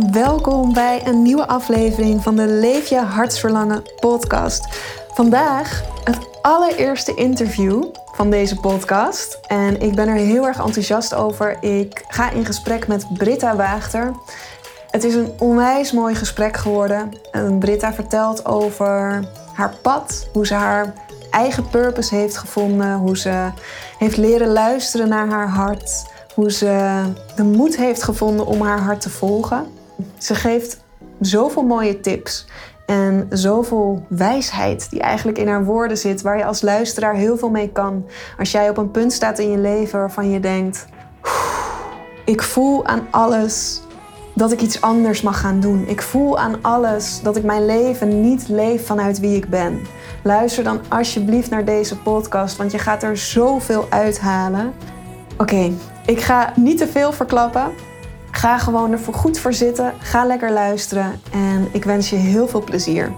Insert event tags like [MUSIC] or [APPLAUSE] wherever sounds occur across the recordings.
Welkom bij een nieuwe aflevering van de Leef je hartsverlangen podcast. Vandaag het allereerste interview van deze podcast. En ik ben er heel erg enthousiast over. Ik ga in gesprek met Britta Waagter. Het is een onwijs mooi gesprek geworden. En Britta vertelt over haar pad, hoe ze haar eigen purpose heeft gevonden, hoe ze heeft leren luisteren naar haar hart, hoe ze de moed heeft gevonden om haar hart te volgen. Ze geeft zoveel mooie tips en zoveel wijsheid die eigenlijk in haar woorden zit, waar je als luisteraar heel veel mee kan. Als jij op een punt staat in je leven waarvan je denkt: ik voel aan alles dat ik iets anders mag gaan doen. Ik voel aan alles dat ik mijn leven niet leef vanuit wie ik ben. Luister dan alsjeblieft naar deze podcast, want je gaat er zoveel uithalen. Oké, ik ga niet te veel verklappen. Ga gewoon er voor goed voor zitten. Ga lekker luisteren. En ik wens je heel veel plezier.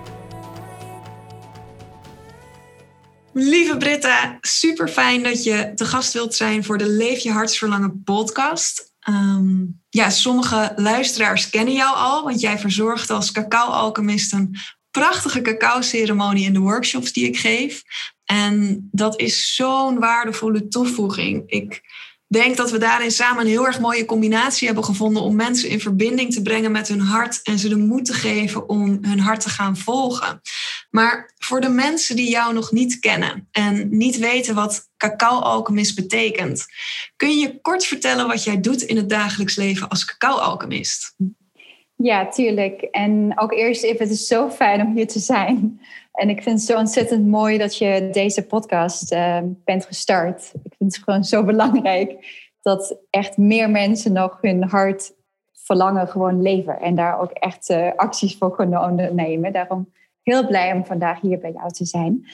Lieve Britta, super fijn dat je te gast wilt zijn voor de Leef je hartsverlangen podcast. Ehm, ja, sommige luisteraars kennen jou al, want jij verzorgt als cacao-alchemist een prachtige cacao-ceremonie in de workshops die ik geef. En dat is zo'n waardevolle toevoeging. Ik denk dat we daarin samen een heel erg mooie combinatie hebben gevonden om mensen in verbinding te brengen met hun hart en ze de moed te geven om hun hart te gaan volgen. Maar voor de mensen die jou nog niet kennen en niet weten wat cacao-alchemist betekent, kun je kort vertellen wat jij doet in het dagelijks leven als cacao-alchemist? Ja, tuurlijk. En ook eerst even, het is zo fijn om hier te zijn. En ik vind het zo ontzettend mooi dat je deze podcast uh, bent gestart. Ik vind het gewoon zo belangrijk dat echt meer mensen nog hun hart verlangen gewoon leven. En daar ook echt uh, acties voor kunnen ondernemen. Daarom heel blij om vandaag hier bij jou te zijn.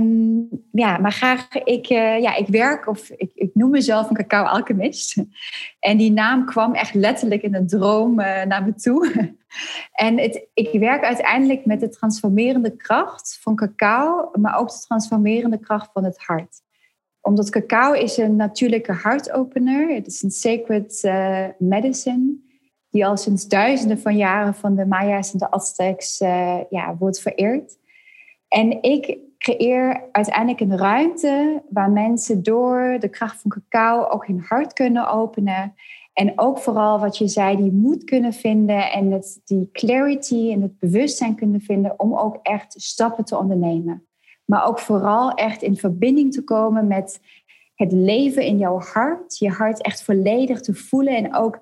Um, ja, maar graag, ik, uh, ja, ik werk, of ik, ik noem mezelf een cacao-alchemist. En die naam kwam echt letterlijk in een droom uh, naar me toe. [LAUGHS] en het, ik werk uiteindelijk met de transformerende kracht van cacao, maar ook de transformerende kracht van het hart omdat cacao is een natuurlijke hartopener. Het is een sacred uh, medicine die al sinds duizenden van jaren van de Maya's en de Aztecs uh, ja, wordt vereerd. En ik creëer uiteindelijk een ruimte waar mensen door de kracht van cacao ook hun hart kunnen openen. En ook vooral wat je zei, die moed kunnen vinden en het, die clarity en het bewustzijn kunnen vinden om ook echt stappen te ondernemen. Maar ook vooral echt in verbinding te komen met het leven in jouw hart, je hart echt volledig te voelen en ook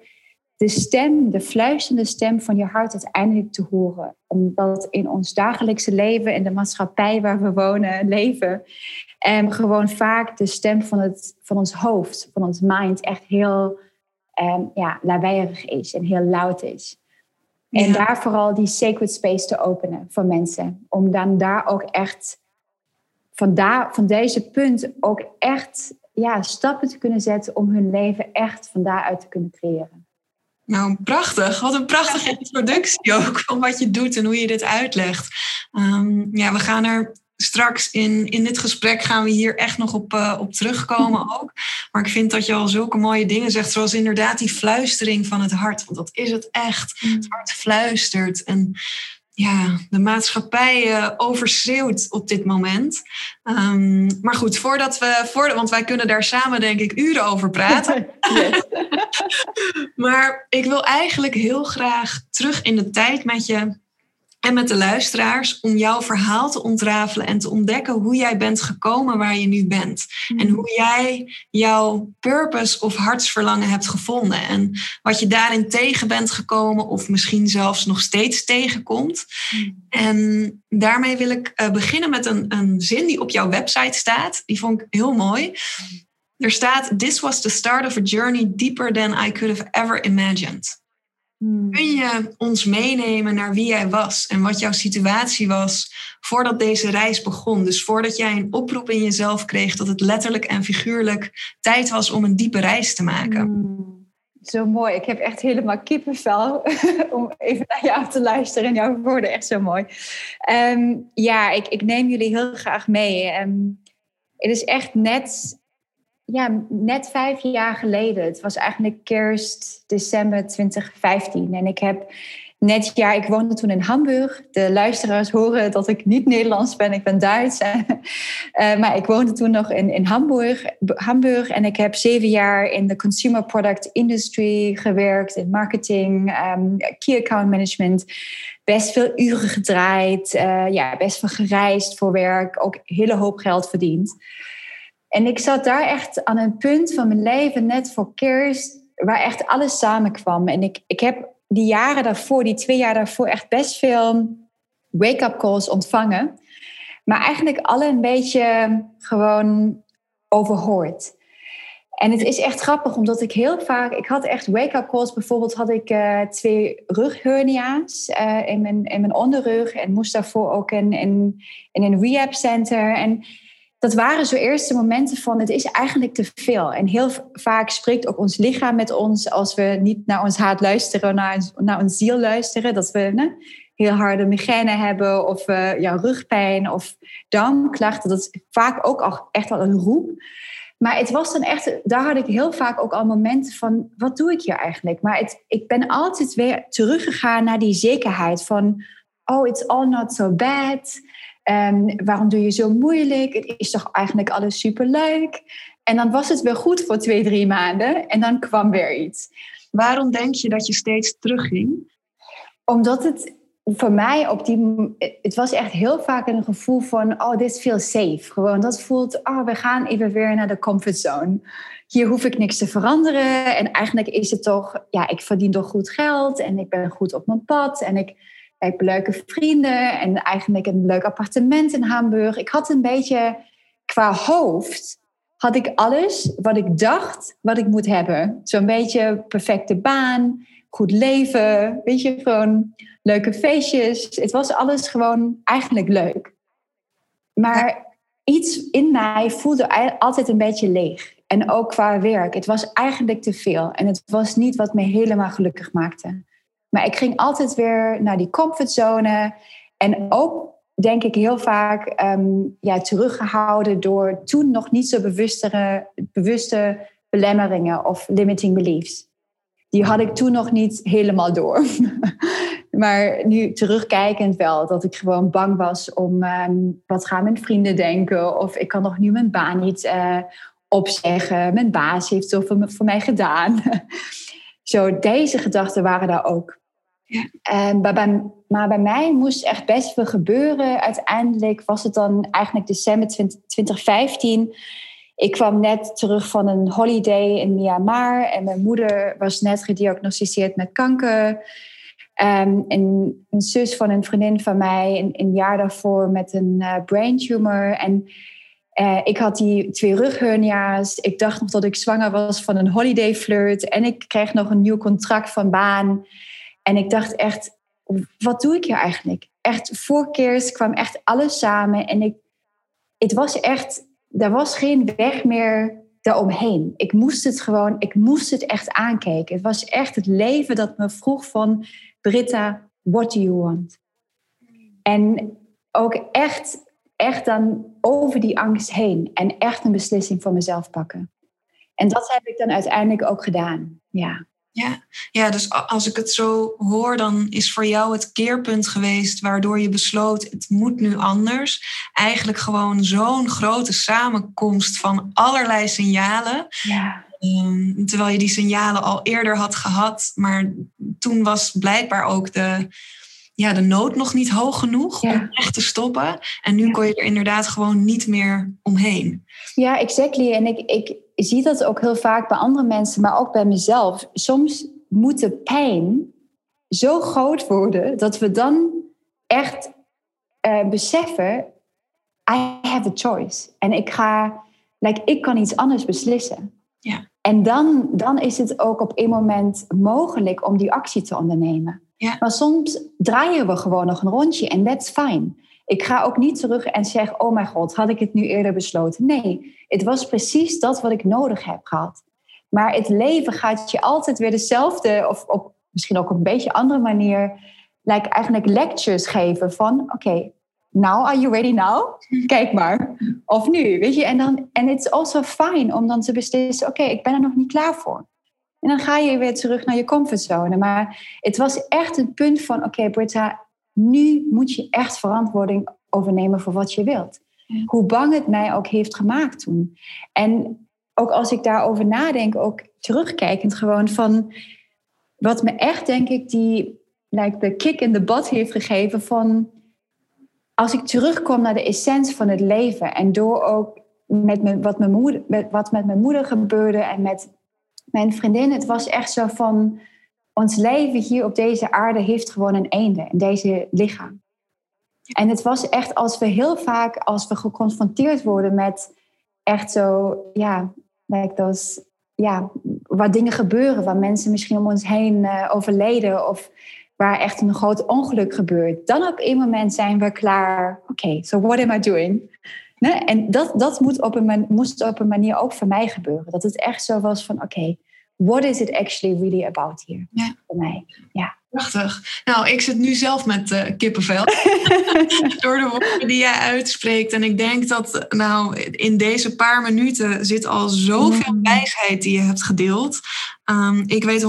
de stem, de fluisterende stem van je hart uiteindelijk te horen. Omdat in ons dagelijkse leven, in de maatschappij waar we wonen, leven, en gewoon vaak de stem van, het, van ons hoofd, van ons mind, echt heel um, ja, lawaaiig is en heel luid is. En daar vooral die sacred space te openen voor mensen. Om dan daar ook echt, van, daar, van deze punt ook echt ja, stappen te kunnen zetten om hun leven echt van daaruit te kunnen creëren. Nou, prachtig. Wat een prachtige introductie ook van wat je doet en hoe je dit uitlegt. Um, ja, we gaan er straks in, in dit gesprek gaan we hier echt nog op, uh, op terugkomen [LAUGHS] ook. Maar ik vind dat je al zulke mooie dingen zegt, zoals inderdaad die fluistering van het hart. Want dat is het echt. Mm. Het hart fluistert. En ja, de maatschappij uh, overschreeuwt op dit moment. Um, maar goed, voordat we, voor, want wij kunnen daar samen denk ik uren over praten. [LAUGHS] [LAUGHS] maar ik wil eigenlijk heel graag terug in de tijd met je en met de luisteraars om jouw verhaal te ontrafelen en te ontdekken hoe jij bent gekomen waar je nu bent. Hmm. En hoe jij jouw purpose of hartsverlangen hebt gevonden. En wat je daarin tegen bent gekomen of misschien zelfs nog steeds tegenkomt. Hmm. En daarmee wil ik uh, beginnen met een, een zin die op jouw website staat. Die vond ik heel mooi. Er staat: This was the start of a journey deeper than I could have ever imagined. Hmm. Kun je ons meenemen naar wie jij was en wat jouw situatie was voordat deze reis begon? Dus voordat jij een oproep in jezelf kreeg dat het letterlijk en figuurlijk tijd was om een diepe reis te maken. Hmm. Zo mooi. Ik heb echt helemaal kippenvel [LAUGHS] om even naar jou te luisteren en jouw woorden echt zo mooi. Ehm, ja, ik, ik neem jullie heel graag mee. Um, het is echt net ja, net vijf jaar geleden. Het was eigenlijk kerst december 2015. En ik heb net jaar, ik woonde toen in Hamburg. De luisteraars horen dat ik niet Nederlands ben, ik ben Duits. uh, [LAUGHS] maar ik woonde toen nog in, in Hamburg, Hamburg. En ik heb zeven jaar in de consumer product industry gewerkt, in marketing, um, key account management. Best veel uren gedraaid, uh, ja, best veel gereisd voor werk, ook een hele hoop geld verdiend. En ik zat daar echt aan een punt van mijn leven, net voor kerst, waar echt alles samenkwam. En ik, ik heb die jaren daarvoor, die twee jaar daarvoor, echt best veel wake-up calls ontvangen. Maar eigenlijk alle een beetje gewoon overhoord. En het is echt grappig, omdat ik heel vaak... Ik had echt wake-up calls. Bijvoorbeeld had ik uh, twee rughernia's uh, in, mijn, in mijn onderrug. En moest daarvoor ook in, in, in een rehab center. En dat waren zo eerste momenten van het is eigenlijk te veel. En heel vaak spreekt ook ons lichaam met ons als we niet naar ons hart luisteren, naar, naar ons ziel luisteren. Dat we heel harde migraine hebben of uh, ja, rugpijn of darmklachten. Dat is vaak ook echt al een roep. Maar het was dan echt, daar had ik heel vaak ook al momenten van, wat doe ik hier eigenlijk? Maar het, ik ben altijd weer teruggegaan naar die zekerheid van, oh, it's all not so bad. Um, waarom doe je zo moeilijk? Het is toch eigenlijk alles superleuk? En dan was het weer goed voor twee, drie maanden en dan kwam weer iets. Waarom denk je dat je steeds terugging? Omdat het voor mij op die... Het was echt heel vaak een gevoel van... Oh, dit feels safe. Gewoon dat voelt... Oh, we gaan even weer naar de comfortzone. Hier hoef ik niks te veranderen. En eigenlijk is het toch... Ja, ik verdien toch goed geld. En ik ben goed op mijn pad. En ik leuke vrienden en eigenlijk een leuk appartement in Hamburg. Ik had een beetje qua hoofd had ik alles wat ik dacht wat ik moet hebben. Zo'n beetje perfecte baan, goed leven, weet je, gewoon leuke feestjes. Het was alles gewoon eigenlijk leuk. Maar iets in mij voelde altijd een beetje leeg. En ook qua werk. Het was eigenlijk te veel. En het was niet wat me helemaal gelukkig maakte. Maar ik ging altijd weer naar die comfortzone. En ook denk ik heel vaak um, ja, teruggehouden door toen nog niet zo bewustere, bewuste belemmeringen of limiting beliefs. Die had ik toen nog niet helemaal door. [LAUGHS] maar nu terugkijkend wel, dat ik gewoon bang was om um, wat gaan mijn vrienden denken. Of ik kan nog nu mijn baan niet uh, opzeggen. Mijn baas heeft zoveel voor mij gedaan. [LAUGHS] Zo, deze gedachten waren daar ook. Maar bij mij moest echt best veel gebeuren. Uiteindelijk was het dan eigenlijk december 2015. Ik kwam net terug van een holiday in Myanmar en mijn moeder was net gediagnosticeerd met kanker. Um, en een zus van een vriendin van mij een, een jaar daarvoor met een uh, brain tumor. En uh, ik had die twee rughernia's. Ik dacht nog dat ik zwanger was van een holiday flirt. En ik kreeg nog een nieuw contract van baan. En ik dacht echt, wat doe ik hier eigenlijk? Echt, voor kerst kwam echt alles samen. En ik, het was echt, er was geen weg meer daaromheen. Ik moest het gewoon, ik moest het echt aankijken. Het was echt het leven dat me vroeg van, Britta, what do you want? En ook echt, echt dan over die angst heen. En echt een beslissing voor mezelf pakken. En dat heb ik dan uiteindelijk ook gedaan. Ja. Ja. ja, dus als ik het zo hoor, dan is voor jou het keerpunt geweest waardoor je besloot, het moet nu anders. Eigenlijk gewoon zo'n grote samenkomst van allerlei signalen. Ja. Um, terwijl je die signalen al eerder had gehad, maar toen was blijkbaar ook de, ja, de nood nog niet hoog genoeg om echt te stoppen. En nu kon je er inderdaad gewoon niet meer omheen. Ja, exactly. En ik, ik, zie dat ook heel vaak bij andere mensen, maar ook bij mezelf. Soms moet de pijn zo groot worden dat we dan echt uh, beseffen: I have a choice. En ik ga like, ik kan iets anders beslissen. Ja. En dan, dan is het ook op een moment mogelijk om die actie te ondernemen. Ja. Maar soms draaien we gewoon nog een rondje en that's fine. Ik ga ook niet terug en zeg, oh mijn god, had ik het nu eerder besloten? Nee, het was precies dat wat ik nodig heb gehad. Maar het leven gaat je altijd weer dezelfde, of op, misschien ook op een beetje andere manier, like eigenlijk lectures geven van, oké, okay, now are you ready now? [LAUGHS] Kijk maar. Of nu, weet je. En dan, en it's also fine om dan te beslissen, oké, okay, ik ben er nog niet klaar voor. En dan ga je weer terug naar je comfortzone. Maar het was echt een punt van, oké, okay, Britta, nu moet je echt verantwoording overnemen voor wat je wilt. Hoe bang het mij ook heeft gemaakt toen. En ook als ik daarover nadenk, ook terugkijkend gewoon van wat me echt, denk ik, die like, de kick in de bad heeft gegeven van als ik terugkom naar de essentie van het leven en door ook met me, wat, mijn moeder, met, wat met mijn moeder gebeurde en met mijn vriendin, het was echt zo van ons leven hier op deze aarde heeft gewoon een einde in deze lichaam. En het was echt als we heel vaak, als we geconfronteerd worden met echt zo, ja, like those, ja, waar dingen gebeuren, waar mensen misschien om ons heen uh, overleden of waar echt een groot ongeluk gebeurt, dan op een moment zijn we klaar. Oké, so what am I doing? En dat, dat moet op een, moest op een manier ook voor mij gebeuren. Dat het echt zo was van, oké, what is it actually really about here? Ja. Voor mij, ja. Prachtig. Nou, ik zit nu zelf met uh, kippenvel. [LAUGHS] Door de woorden die jij uitspreekt. En ik denk dat nou, in deze paar minuten zit al zoveel Mm. wijsheid die je hebt gedeeld. Um, ik weet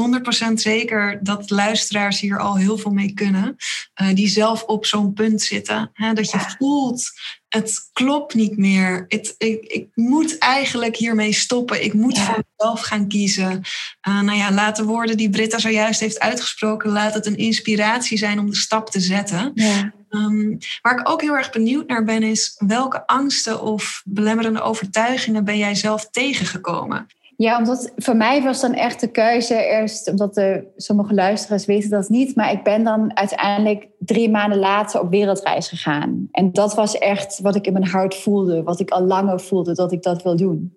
100% zeker dat luisteraars hier al heel veel mee kunnen. Uh, die zelf op zo'n punt zitten. Hè, dat je Ja. voelt, het klopt niet meer. Het, ik, ik moet eigenlijk hiermee stoppen. Ik moet Ja. voor mezelf gaan kiezen. Uh, nou ja, laat de woorden die Britta zojuist heeft uitgesproken, laat het een inspiratie zijn om de stap te zetten. Ja. Um, waar ik ook heel erg benieuwd naar ben, is welke angsten of belemmerende overtuigingen ben jij zelf tegengekomen? Ja, omdat voor mij was dan echt de keuze eerst, omdat de, sommige luisteraars weten dat niet, maar ik ben dan uiteindelijk drie maanden later op wereldreis gegaan. En dat was echt wat ik in mijn hart voelde, wat ik al langer voelde dat ik dat wil doen.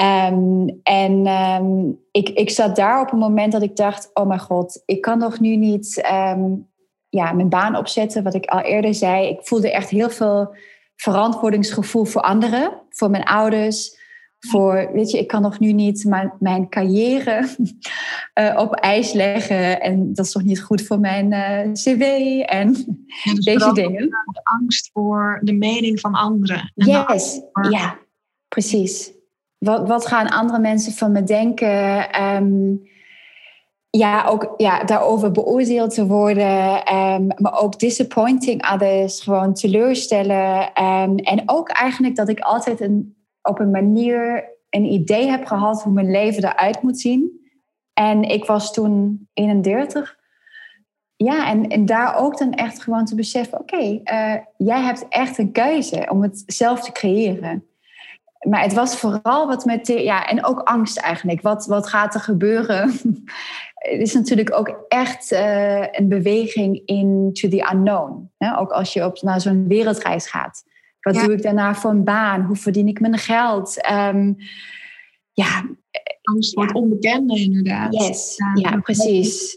Um, en um, ik, ik zat daar op een moment dat ik dacht, oh mijn god, ik kan nog nu niet um, ja, mijn baan opzetten, wat ik al eerder zei. Ik voelde echt heel veel verantwoordingsgevoel voor anderen, voor mijn ouders voor, weet je, ik kan nog nu niet mijn, mijn carrière uh, [LAUGHS] op ijs leggen. En dat is toch niet goed voor mijn uh, cv en ja, dus deze dingen. De angst voor de mening van anderen. En yes, voor... ja, precies. Wat, wat gaan andere mensen van me denken? Um, ja, ook ja, daarover beoordeeld te worden. Um, maar ook disappointing others, gewoon teleurstellen. Um, en ook eigenlijk dat ik altijd een op een manier een idee heb gehad hoe mijn leven eruit moet zien. En ik was toen 31. Ja, en, en daar ook dan echt gewoon te beseffen: oké, uh, jij hebt echt een keuze om het zelf te creëren. Maar het was vooral wat met, ja, en ook angst eigenlijk. Wat, wat gaat er gebeuren? [LAUGHS] het is natuurlijk ook echt uh, een beweging into the unknown. Hè? Ook als je op, naar zo'n wereldreis gaat. Wat ja. doe ik daarna voor een baan? Hoe verdien ik mijn geld? Um, ja. Angst voor het onbekende, inderdaad. Yes. Ja, ja precies.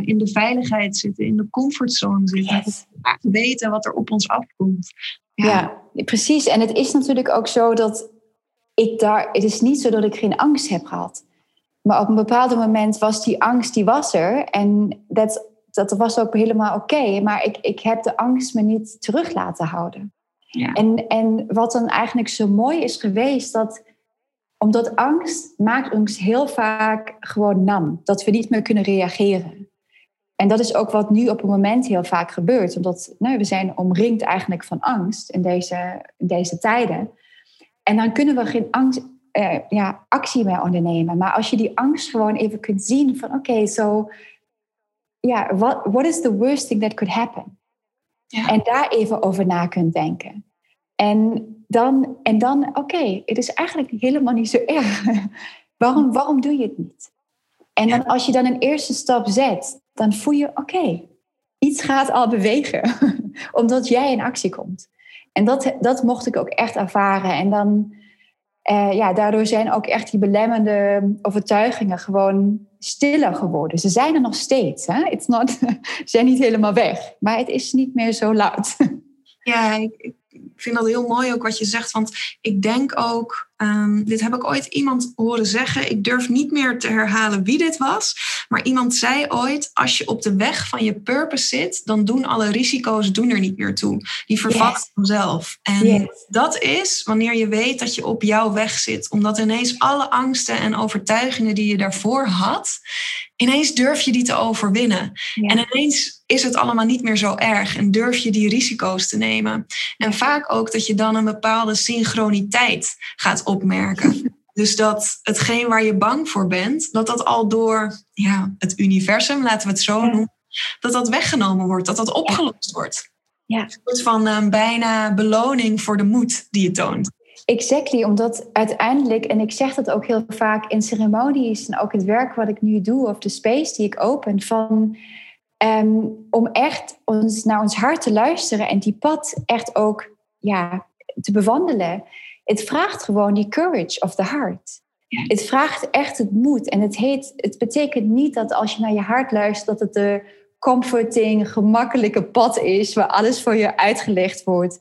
In de veiligheid zitten, in de comfortzone zitten. Yes. Weten wat er op ons afkomt. Ja. ja, precies. En het is natuurlijk ook zo dat ik daar. Het is niet zo dat ik geen angst heb gehad. Maar op een bepaald moment was die angst, die was er. En dat, dat was ook helemaal oké. Okay, maar ik, ik heb de angst me niet terug laten houden. Ja. En, en wat dan eigenlijk zo mooi is geweest, dat omdat angst maakt ons heel vaak gewoon nam. Dat we niet meer kunnen reageren. En dat is ook wat nu op het moment heel vaak gebeurt. Omdat nou, we zijn omringd eigenlijk van angst in deze, deze tijden. En dan kunnen we geen angst, uh, ja, actie meer ondernemen. Maar als je die angst gewoon even kunt zien van oké, okay, so ja, what, what is the worst thing that could happen? Ja. En daar even over na kunt denken. En dan, en dan oké, okay, het is eigenlijk helemaal niet zo erg. [LAUGHS] waarom, waarom doe je het niet? En dan, als je dan een eerste stap zet, dan voel je, oké, okay, iets gaat al bewegen. [LAUGHS] omdat jij in actie komt. En dat, dat mocht ik ook echt ervaren. En dan, uh, ja, daardoor zijn ook echt die belemmerende overtuigingen gewoon stiller geworden. Ze zijn er nog steeds. Hè? It's not, [LAUGHS] ze zijn niet helemaal weg, maar het is niet meer zo luid. [LAUGHS] Ja, vind dat heel mooi ook wat je zegt. Want ik denk ook, um, dit heb ik ooit iemand horen zeggen. Ik durf niet meer te herhalen wie dit was. Maar iemand zei ooit, als je op de weg van je purpose zit, dan doen alle risico's doen er niet meer toe. Die vervakt yes. vanzelf. En yes. dat is wanneer je weet dat je op jouw weg zit. Omdat ineens alle angsten en overtuigingen die je daarvoor had, ineens durf je die te overwinnen. Ja. En ineens is het allemaal niet meer zo erg en durf je die risico's te nemen. En vaak ook dat je dan een bepaalde synchroniteit gaat opmerken. [LAUGHS] Dus dat hetgeen waar je bang voor bent, dat dat al door ja, het universum, laten we het zo noemen, dat dat weggenomen wordt, dat dat opgelost wordt. Ja. Een soort van uh, bijna beloning voor de moed die je toont. Exactly, omdat uiteindelijk, en ik zeg dat ook heel vaak in ceremonies en ook het werk wat ik nu doe, of de space die ik open, van um, om echt ons, naar ons hart te luisteren en die pad echt ook ja, te bewandelen. Het vraagt gewoon die courage of the heart. Het vraagt echt het moed. En het, heet, het betekent niet dat als je naar je hart luistert, dat het de comforting, gemakkelijke pad is, waar alles voor je uitgelegd wordt.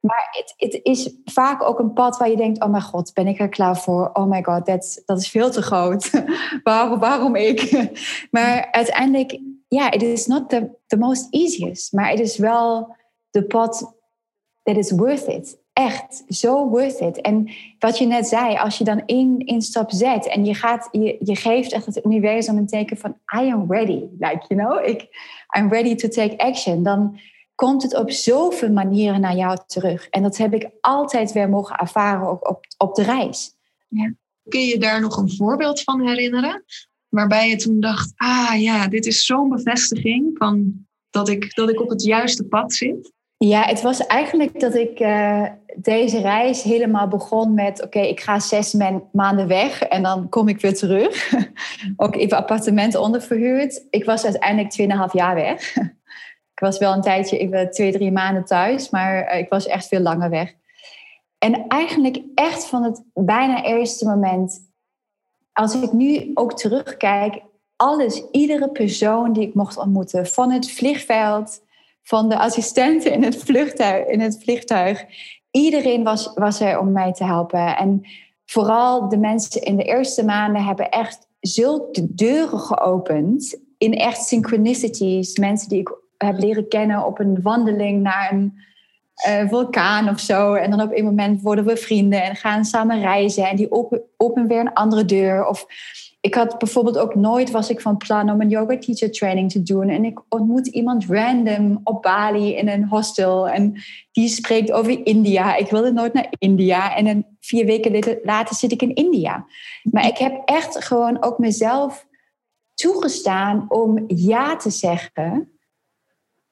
Maar het, het is vaak ook een pad waar je denkt: oh mijn god, ben ik er klaar voor? Oh my god, dat, dat is veel te groot. [LAUGHS] waarom, waarom ik? [LAUGHS] maar uiteindelijk, ja, it is not the, the most easiest, maar het is wel de pad that is worth it echt zo worth it. En wat je net zei, als je dan één, één stap zet en je, gaat, je, je geeft echt het universum een teken van I am ready. Like, you know, ik, I'm ready to take action. Dan komt het op zoveel manieren naar jou terug. En dat heb ik altijd weer mogen ervaren, ook op, op de reis. Ja. Kun je daar nog een voorbeeld van herinneren? Waarbij je toen dacht, ah ja, dit is zo'n bevestiging van dat ik, dat ik op het juiste pad zit. Ja, het was eigenlijk dat ik uh, deze reis helemaal begon met: oké, ik ga zes maanden weg en dan kom ik weer terug. [LAUGHS] Ook even appartementen onderverhuurd. Ik was uiteindelijk 2,5 jaar weg. [LAUGHS] ik was wel een tijdje, even twee, drie maanden thuis, maar uh, ik was echt veel langer weg. En eigenlijk echt van het bijna eerste moment, als ik nu ook terugkijk, alles, iedere persoon die ik mocht ontmoeten, van het vliegveld van de assistenten in het vliegtuig. In het vliegtuig. Iedereen was, was er om mij te helpen. En vooral de mensen in de eerste maanden hebben echt zulke deuren geopend. In echt synchronicities. Mensen die ik heb leren kennen op een wandeling naar een uh, vulkaan of zo. En dan op een moment worden we vrienden en gaan samen reizen. En die openen open weer een andere deur. Of ik had bijvoorbeeld ook nooit was ik van plan om een yoga teacher training te doen. En ik ontmoet iemand random op Bali in een hostel. En die spreekt over India. Ik wilde nooit naar India. En dan vier weken later zit ik in India. Maar ik heb echt gewoon ook mezelf toegestaan om ja te zeggen.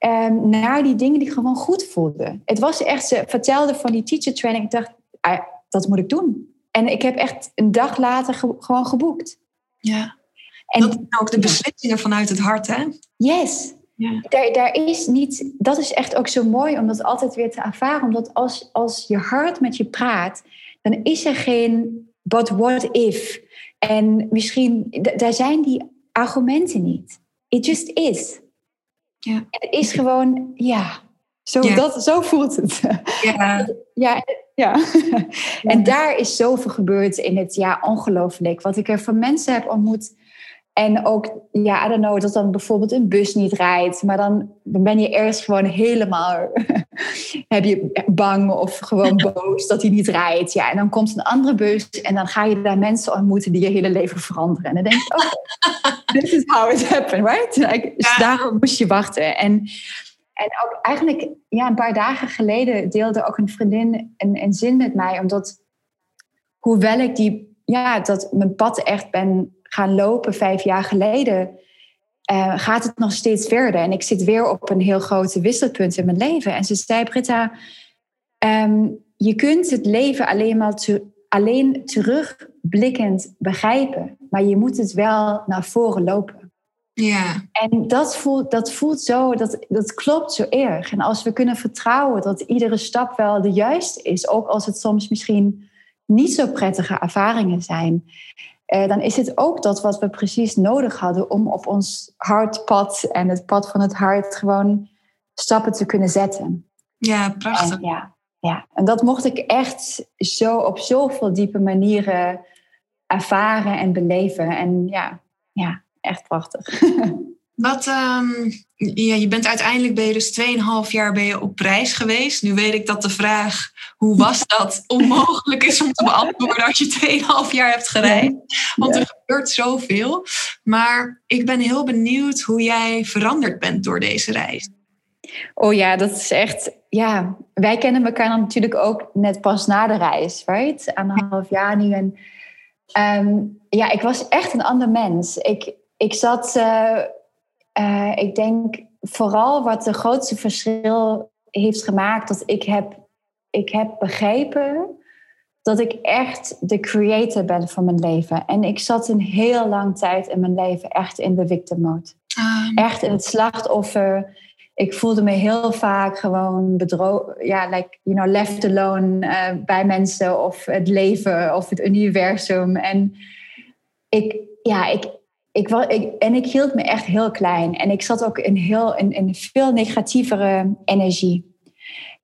Um, naar die dingen die gewoon goed voelden. Het was echt, ze vertelde van die teacher training. Ik dacht, ah, dat moet ik doen. En ik heb echt een dag later gewoon geboekt. Ja. En dat ook de beslissingen vanuit het hart, hè? Yes. Ja. Daar, daar is niet, dat is echt ook zo mooi om dat altijd weer te ervaren. Omdat als, als je hart met je praat, dan is er geen but what if. En misschien, daar zijn die argumenten niet. It just is. Ja. Het is gewoon, ja, zo, Dat, zo voelt het. [LAUGHS] Ja. ja, ja. En daar is zoveel gebeurd in het jaar, ongelooflijk. Wat ik er van mensen heb ontmoet. En ook, ja, I don't know, dat dan bijvoorbeeld een bus niet rijdt. Maar dan, dan ben je eerst gewoon helemaal [LAUGHS] heb je bang of gewoon [LAUGHS] boos dat hij niet rijdt. Ja, en dan komt een andere bus en dan ga je daar mensen ontmoeten die je hele leven veranderen. En dan denk je, oh, this is how it happened, right? Like, dus daarom moest je wachten. En en ook eigenlijk ja, een paar dagen geleden deelde ook een vriendin een, een zin met mij. Omdat hoewel ik die, ja, dat mijn pad echt ben gaan lopen vijf jaar geleden, uh, gaat het nog steeds verder. En ik zit weer op een heel grote wisselpunt in mijn leven. En ze zei, Britta, um, je kunt het leven alleen maar alleen terugblikkend begrijpen. Maar je moet het wel naar voren lopen. Ja. En dat voelt, dat voelt zo, dat, dat klopt zo erg. En als we kunnen vertrouwen dat iedere stap wel de juiste is, ook als het soms misschien niet zo prettige ervaringen zijn, uh, dan is het ook dat wat we precies nodig hadden om op ons hartpad en het pad van het hart gewoon stappen te kunnen zetten. Ja, prachtig. En, ja, ja, en dat mocht ik echt zo op zoveel diepe manieren ervaren en beleven. En ja, ja echt prachtig. Wat, um, ja, je bent uiteindelijk ben je dus 2,5 jaar ben je op reis geweest. Nu weet ik dat de vraag hoe was dat [LAUGHS] onmogelijk is om te beantwoorden als je 2,5 jaar hebt gereisd. Want er gebeurt zoveel. Maar ik ben heel benieuwd hoe jij veranderd bent door deze reis. Oh ja, dat is echt. Ja, wij kennen elkaar natuurlijk ook net pas na de reis, right? Anderhalf jaar nu. En um, ja, ik was echt een ander mens. Ik, ik zat. Uh, uh, ik denk vooral wat de grootste verschil heeft gemaakt, dat ik heb, ik heb begrepen dat ik echt de creator ben van mijn leven. En ik zat een heel lang tijd in mijn leven echt in de victim mode. Ah. Echt in het slachtoffer. Ik voelde me heel vaak gewoon bedrogen, ja, like, you know, left alone uh, bij mensen of het leven of het universum. En ik, ja, ik, ik, ik, en ik hield me echt heel klein. En ik zat ook in, heel, in, veel negatievere energie.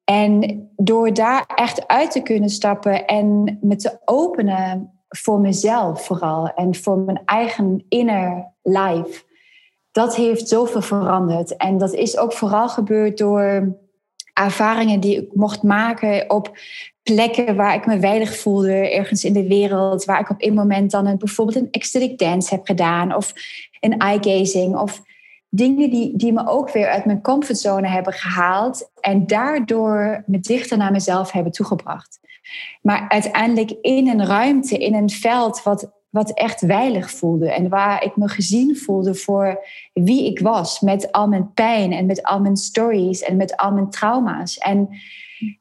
En door daar echt uit te kunnen stappen en me te openen voor mezelf vooral en voor mijn eigen inner life, dat heeft zoveel veranderd. En dat is ook vooral gebeurd door ervaringen die ik mocht maken op plekken waar ik me veilig voelde, ergens in de wereld, waar ik op een moment dan een, bijvoorbeeld een ecstatic dance heb gedaan of een eye gazing of dingen die, die me ook weer uit mijn comfortzone hebben gehaald en daardoor me dichter naar mezelf hebben toegebracht. Maar uiteindelijk in een ruimte, in een veld wat, wat echt veilig voelde en waar ik me gezien voelde voor wie ik was, met al mijn pijn en met al mijn stories en met al mijn trauma's. En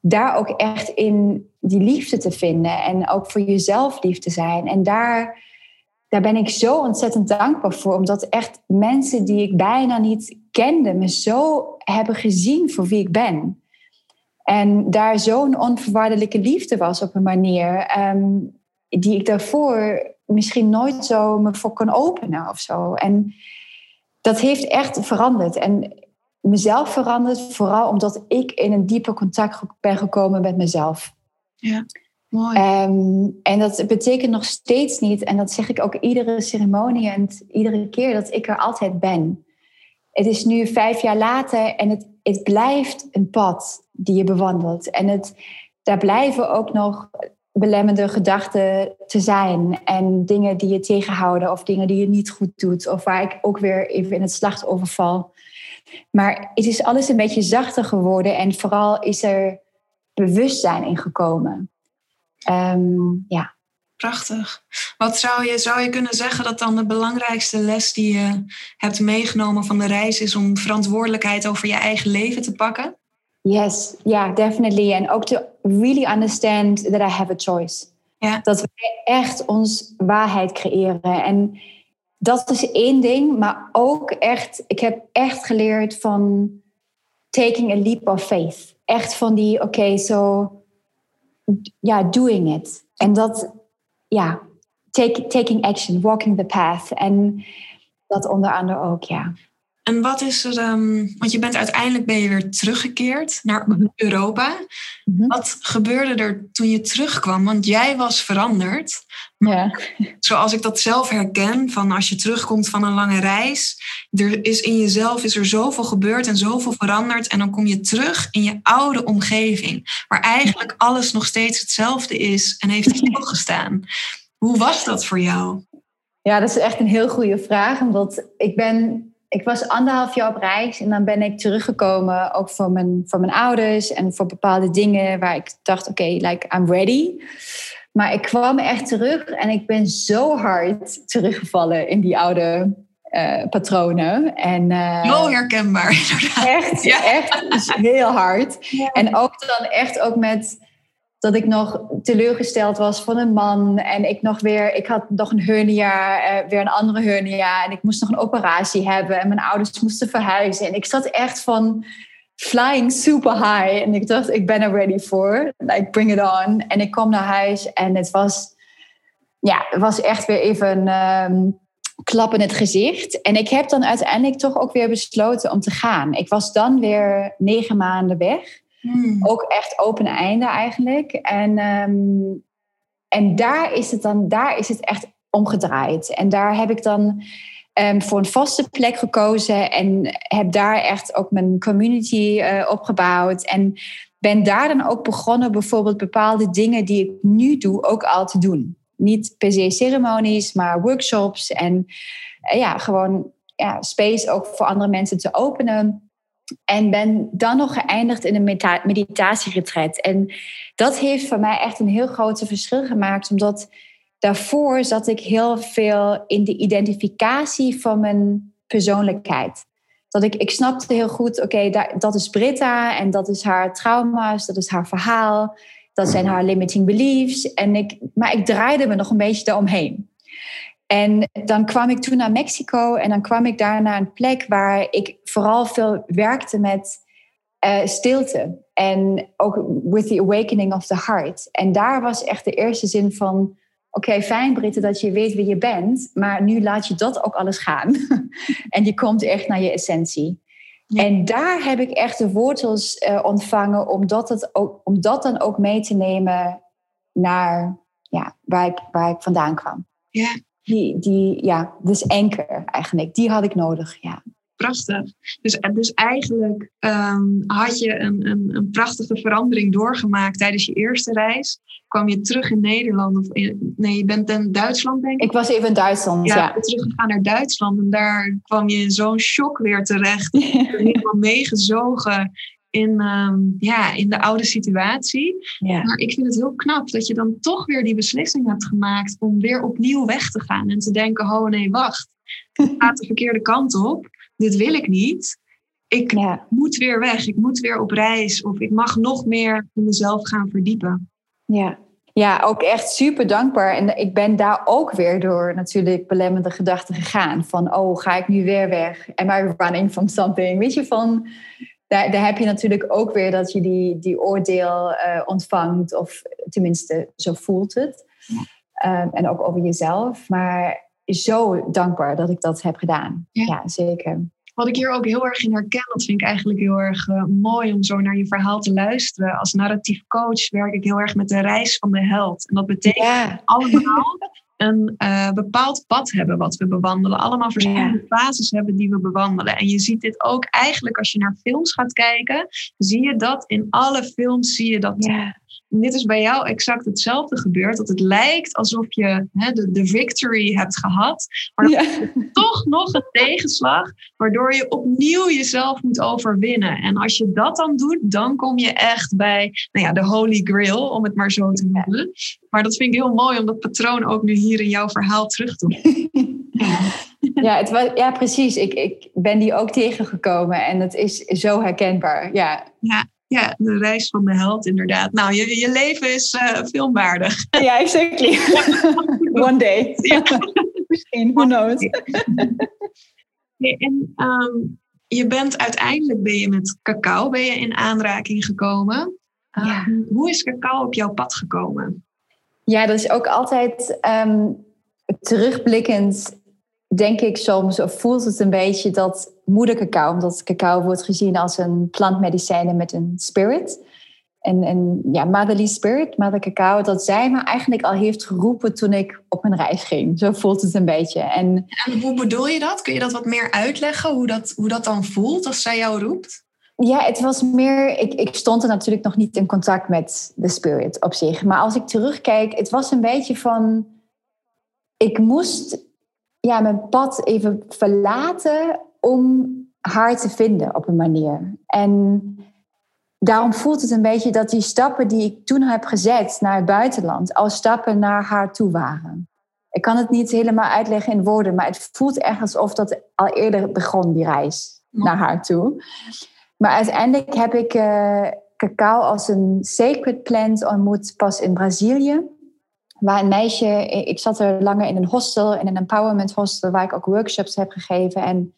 daar ook echt in die liefde te vinden en ook voor jezelf lief te zijn. En daar, daar ben ik zo ontzettend dankbaar voor, omdat echt mensen die ik bijna niet kende me zo hebben gezien voor wie ik ben. En daar zo'n onvoorwaardelijke liefde was op een manier ehm, die ik daarvoor misschien nooit zo me voor kon openen of zo. En dat heeft echt veranderd. En mezelf veranderd, vooral omdat ik in een dieper contact ben gekomen met mezelf. Ja, mooi. Ehm, en dat betekent nog steeds niet, en dat zeg ik ook iedere ceremonie en iedere keer, dat ik er altijd ben. Het is nu vijf jaar later en het, het blijft een pad die je bewandelt. En het, daar blijven ook nog belemmende gedachten te zijn en dingen die je tegenhouden of dingen die je niet goed doet of waar ik ook weer even in het slachtoffer val. Maar het is alles een beetje zachter geworden en vooral is er bewustzijn in gekomen. Ehm, ja. Prachtig. Wat zou je, zou je kunnen zeggen dat dan de belangrijkste les die je hebt meegenomen van de reis is om verantwoordelijkheid over je eigen leven te pakken? Yes, ja, yeah, definitely. En ook to really understand that I have a choice. Ja. Dat wij echt ons waarheid creëren. En dat is één ding, maar ook echt, ik heb echt geleerd van taking a leap of faith. Echt van die, oké, zo, ja, doing it. En dat, ja, take, taking action, walking the path. En dat onder andere ook, ja. En wat is er, um, want je bent uiteindelijk ben je weer teruggekeerd naar mhm. Europa. Mhm. Wat gebeurde er toen je terugkwam? Want jij was veranderd. Ja. Zoals ik dat zelf herken, van als je terugkomt van een lange reis, er is in jezelf is er zoveel gebeurd en zoveel veranderd. En dan kom je terug in je oude omgeving, waar eigenlijk alles nog steeds hetzelfde is en heeft [LAUGHS] stilgestaan. Hoe was dat voor jou? Ja, dat is echt een heel goede vraag. Omdat ik ben ik was anderhalf jaar op reis en dan ben ik teruggekomen, ook voor mijn, voor mijn ouders en voor bepaalde dingen waar ik dacht, oké, like I'm ready. Maar ik kwam echt terug en ik ben zo hard teruggevallen in die oude uh, patronen. En, uh, heel herkenbaar, Echt, ja. echt heel hard. En ook dan echt ook met dat ik nog teleurgesteld was van een man. En ik nog weer, ik had nog een hernia, uh, weer een andere hernia. En ik moest nog een operatie hebben. En mijn ouders moesten verhuizen. En ik zat echt van, flying super high. En ik dacht, ik ben er ready voor. Like, bring it on. En ik kom naar huis en het was, ja, het was echt weer even um, klap in het gezicht. En ik heb dan uiteindelijk toch ook weer besloten om te gaan. Ik was dan weer negen maanden weg. Hmm. Ook echt open einde eigenlijk. En, um, en daar is het dan, daar is het echt omgedraaid. En daar heb ik dan um, voor een vaste plek gekozen en heb daar echt ook mijn community uh, opgebouwd. En ben daar dan ook begonnen bijvoorbeeld bepaalde dingen die ik nu doe ook al te doen. Niet per se ceremonies, maar workshops en uh, ja, gewoon ja, space ook voor andere mensen te openen. En ben dan nog geëindigd in een meditatieretret. En dat heeft voor mij echt een heel groot verschil gemaakt, omdat daarvoor zat ik heel veel in de identificatie van mijn persoonlijkheid. Dat ik, ik snapte heel goed, oké, dat is Britta en dat is haar trauma's, dat is haar verhaal, dat zijn haar limiting beliefs. En ik, maar ik draaide me nog een beetje daaromheen. En dan kwam ik toen naar Mexico en dan kwam ik daar naar een plek waar ik vooral veel werkte met uh, stilte. En ook with the awakening of the heart. En daar was echt de eerste zin van Oké, fijn Britte dat je weet wie je bent, maar nu laat je dat ook alles gaan. [LAUGHS] en je komt echt naar je essentie. En daar heb ik echt de wortels uh, ontvangen om dat, het ook, om dat dan ook mee te nemen naar ja, waar, ik, waar ik vandaan kwam. Ja. Die, die, ja, dus enker eigenlijk, die had ik nodig, ja prachtig. Dus, dus eigenlijk ehm, had je een, een, een, prachtige verandering doorgemaakt tijdens je eerste reis. Kwam je terug in Nederland? Of nee, je bent in Duitsland, denk ik. Ik was even in Duitsland, ja. ja. teruggegaan naar Duitsland en daar kwam je in zo'n shock weer terecht. [LAUGHS] Helemaal meegezogen in, ehm, ja, in de oude situatie. Ja. Maar ik vind het heel knap dat je dan toch weer die beslissing hebt gemaakt om weer opnieuw weg te gaan en te denken: oh nee, wacht. Het [LAUGHS] gaat de verkeerde kant op dit wil ik niet. Ik moet weer weg, ik moet weer op reis of ik mag nog meer in mezelf gaan verdiepen. Ja. ja, ook echt super dankbaar. En ik ben daar ook weer door natuurlijk belemmerende gedachten gegaan. Van, oh, ga ik nu weer weg? Am I running from something? Weet je, van... Daar, daar heb je natuurlijk ook weer dat je die, die oordeel uh, ontvangt. Of tenminste, zo voelt het. Um, en ook over jezelf. Maar zo dankbaar dat ik dat heb gedaan. Ja, zeker. Wat ik hier ook heel erg in herken, dat vind ik eigenlijk heel erg uh, mooi om zo naar je verhaal te luisteren. Als narratief coach werk ik heel erg met de reis van de held. En dat betekent allemaal [LAUGHS] een uh, bepaald pad hebben wat we bewandelen. Allemaal verschillende fases hebben die we bewandelen. En je ziet dit ook eigenlijk als je naar films gaat kijken. Zie je dat in alle films zie je dat. Ja dit is bij jou exact hetzelfde gebeurd. Dat het lijkt alsof je hè, de, de victory hebt gehad. Maar ja. toch nog een tegenslag. Waardoor je opnieuw jezelf moet overwinnen. En als je dat dan doet, dan kom je echt bij nou ja, de holy grail. Om het maar zo te noemen. Maar dat vind ik heel mooi om dat patroon ook nu hier in jouw verhaal terug te doen. [LAUGHS] Ja, het was, ja precies. Ik, ik ben die ook tegengekomen. En het is zo herkenbaar. Ja. ja. Ja, de reis van de held, inderdaad. Nou, je, je leven is uh, filmwaardig. Ja, exactly. [LAUGHS] One day. [LAUGHS] Misschien, who knows. en um, je bent uiteindelijk ben je met cacao ben je in aanraking gekomen. Ja. Um, hoe is cacao op jouw pad gekomen? Ja, dat is ook altijd um, terugblikkend denk ik soms, of voelt het een beetje dat moeder cacao, omdat cacao wordt gezien als een plantmedicijn met een spirit. En, en ja, motherly spirit, mother cacao, dat zij me eigenlijk al heeft geroepen toen ik op mijn reis ging. Zo voelt het een beetje. En, en hoe bedoel je dat? Kun je dat wat meer uitleggen, hoe dat, hoe dat dan voelt als zij jou roept? Ja, het was meer. Ik, ik stond er natuurlijk nog niet in contact met de spirit op zich. Maar als ik terugkijk, het was een beetje van. Ik moest ja, mijn pad even verlaten om haar te vinden op een manier. En daarom voelt het een beetje dat die stappen die ik toen heb gezet naar het buitenland, al stappen naar haar toe waren. Ik kan het niet helemaal uitleggen in woorden, maar het voelt echt alsof dat al eerder begon, die reis naar haar toe. Maar uiteindelijk heb ik uh, cacao als een sacred plant ontmoet pas in Brazilië waar een meisje, ik zat er langer in een hostel, in een empowerment hostel, waar ik ook workshops heb gegeven. En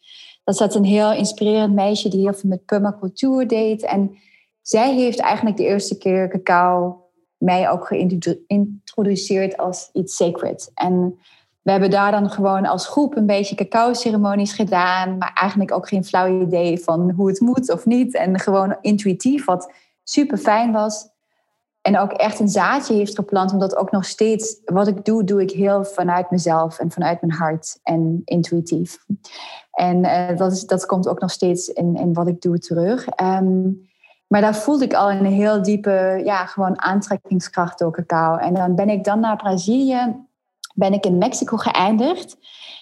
Dat zat een heel inspirerend meisje die heel veel met permacultuur deed. En zij heeft eigenlijk de eerste keer cacao mij ook geïntroduceerd als iets sacred. En we hebben daar dan gewoon als groep een beetje cacao-ceremonies gedaan, maar eigenlijk ook geen flauw idee van hoe het moet of niet. En gewoon intuïtief, wat super fijn was. En ook echt een zaadje heeft geplant, omdat ook nog steeds wat ik doe, doe ik heel vanuit mezelf en vanuit mijn hart en intuïtief. En uh, dat, dat komt ook nog steeds in, in wat ik doe terug. Um, maar daar voelde ik al een heel diepe, ja, gewoon aantrekkingskracht door cacao. En dan ben ik dan naar Brazilië, ben ik in Mexico geëindigd.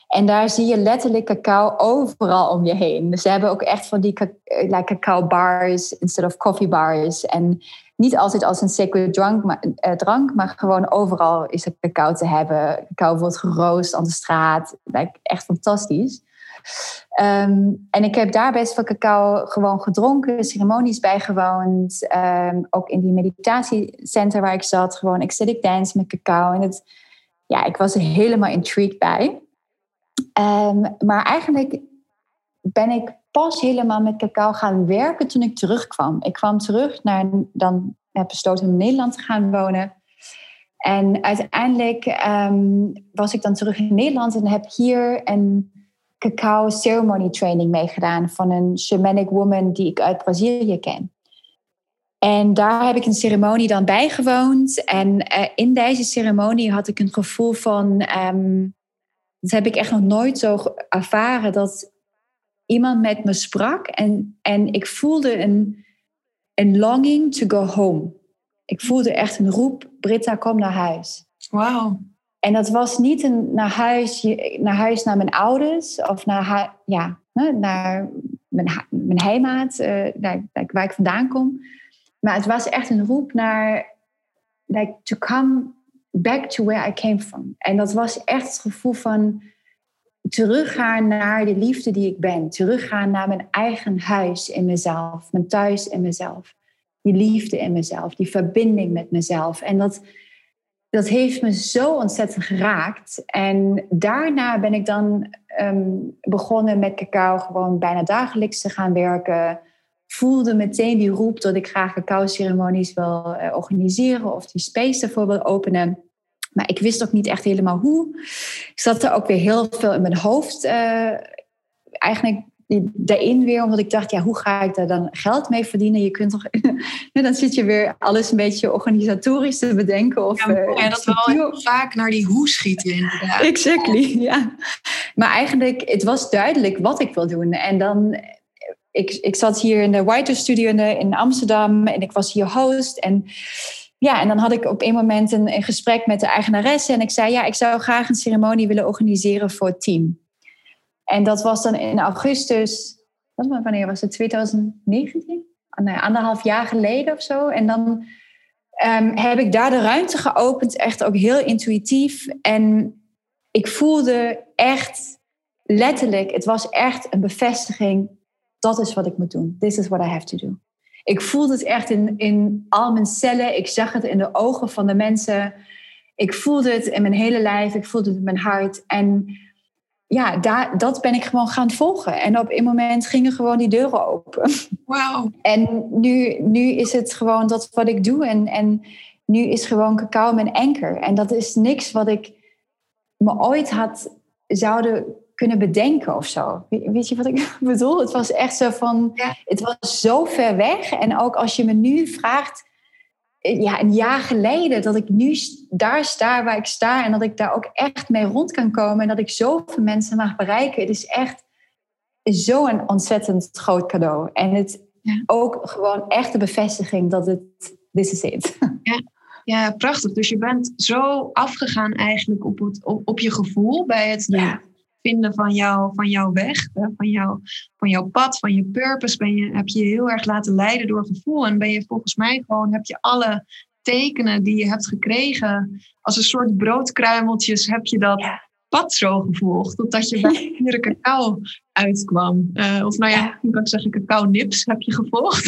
En daar zie je letterlijk cacao overal om je heen. Dus ze hebben ook echt van die eh, cacao bars instead of coffee bars. En niet altijd als een sacred drank maar, uh, drank, maar gewoon overal is er cacao te hebben. Cacao wordt geroost aan de straat. Like, echt fantastisch. Ehm, en ik heb daar best veel cacao gewoon gedronken, ceremonies bijgewoond. Um, ook in die meditatiecenter waar ik zat, gewoon ecstatic dance met cacao. En het, ja, ik was er helemaal intrigued bij. Um, maar eigenlijk ben ik pas helemaal met cacao gaan werken toen ik terugkwam. Ik kwam terug naar, dan heb besloten in Nederland te gaan wonen. En uiteindelijk was ik dan terug in Nederland en heb hier een cacao ceremony training meegedaan van een shamanic woman die ik uit Brazilië ken. En daar heb ik een ceremonie dan bijgewoond. En uh, in deze ceremonie had ik een gevoel van. Um, dat heb ik echt nog nooit zo ervaren. Dat iemand met me sprak. En, en ik voelde een, een longing to go home. Ik voelde echt een roep: Britta, kom naar huis. Wauw. En dat was niet een naar huis, naar huis naar mijn ouders of naar, ja, naar mijn, mijn heimaat, uh, waar ik vandaan kom. Maar het was echt een roep naar like, to come back to where I came from. En dat was echt het gevoel van teruggaan naar de liefde die ik ben. Teruggaan naar mijn eigen huis in mezelf, mijn thuis in mezelf. Die liefde in mezelf, die verbinding met mezelf. En dat dat heeft me zo ontzettend geraakt. En daarna ben ik dan ehm, begonnen met cacao gewoon bijna dagelijks te gaan werken. Voelde meteen die roep dat ik graag cacao-ceremonies wil uh, organiseren of die space ervoor wil openen. Maar ik wist ook niet echt helemaal hoe. Ik zat er ook weer heel veel in mijn hoofd. Uh, eigenlijk daarin weer, omdat ik dacht, ja, hoe ga ik daar dan geld mee verdienen? Je kunt toch, [LAUGHS] dan zit je weer alles een beetje organisatorisch te bedenken. Of, ja, uh, dat we wel vaak naar die hoe schieten inderdaad. Exactly, [LAUGHS] ja. Maar eigenlijk, het was duidelijk wat ik wil doen. En dan, ik, ik zat hier in de White Studio in Amsterdam en ik was hier host en... Ja, en dan had ik op een moment een, gesprek met de eigenaresse en ik zei, ja, ik zou graag een ceremonie willen organiseren voor het team. En dat was dan in augustus, wanneer was het? 2019? Nee, anderhalf jaar geleden of zo. En dan ehm, heb ik daar de ruimte geopend, echt ook heel intuïtief. En ik voelde echt letterlijk, het was echt een bevestiging. Dat is wat ik moet doen. This is what I have to do. Ik voelde het echt in, in al mijn cellen. Ik zag het in de ogen van de mensen. Ik voelde het in mijn hele lijf. Ik voelde het in mijn hart. En ja, daar, dat ben ik gewoon gaan volgen. En op een moment gingen gewoon die deuren open. Wauw. [LAUGHS] En nu, nu is het gewoon dat wat ik doe. En, en nu is gewoon cacao mijn anker. En dat is niks wat ik me ooit had zouden kunnen bedenken of zo. Weet je wat ik [LAUGHS] bedoel? Het was echt zo van... Het was zo ver weg. En ook als je me nu vraagt ja, een jaar geleden dat ik nu daar sta waar ik sta en dat ik daar ook echt mee rond kan komen en dat ik zoveel mensen mag bereiken. Het is echt zo'n ontzettend groot cadeau. En het ook gewoon echt de bevestiging dat het, this is it. [LAUGHS] Ja. ja, prachtig. Dus je bent zo afgegaan eigenlijk op, het, op, op je gevoel bij het ja vinden van, jou, van jouw weg, van, jou, van jouw pad, van je purpose, ben je, heb je heel erg laten leiden door gevoel. En ben je volgens mij gewoon, heb je alle tekenen die je hebt gekregen, als een soort broodkruimeltjes, heb je dat pad zo gevolgd, totdat je bij [LAUGHS] pure cacao uitkwam. Uh, of nou ja, ik kan zeggen cacao nips heb je gevolgd.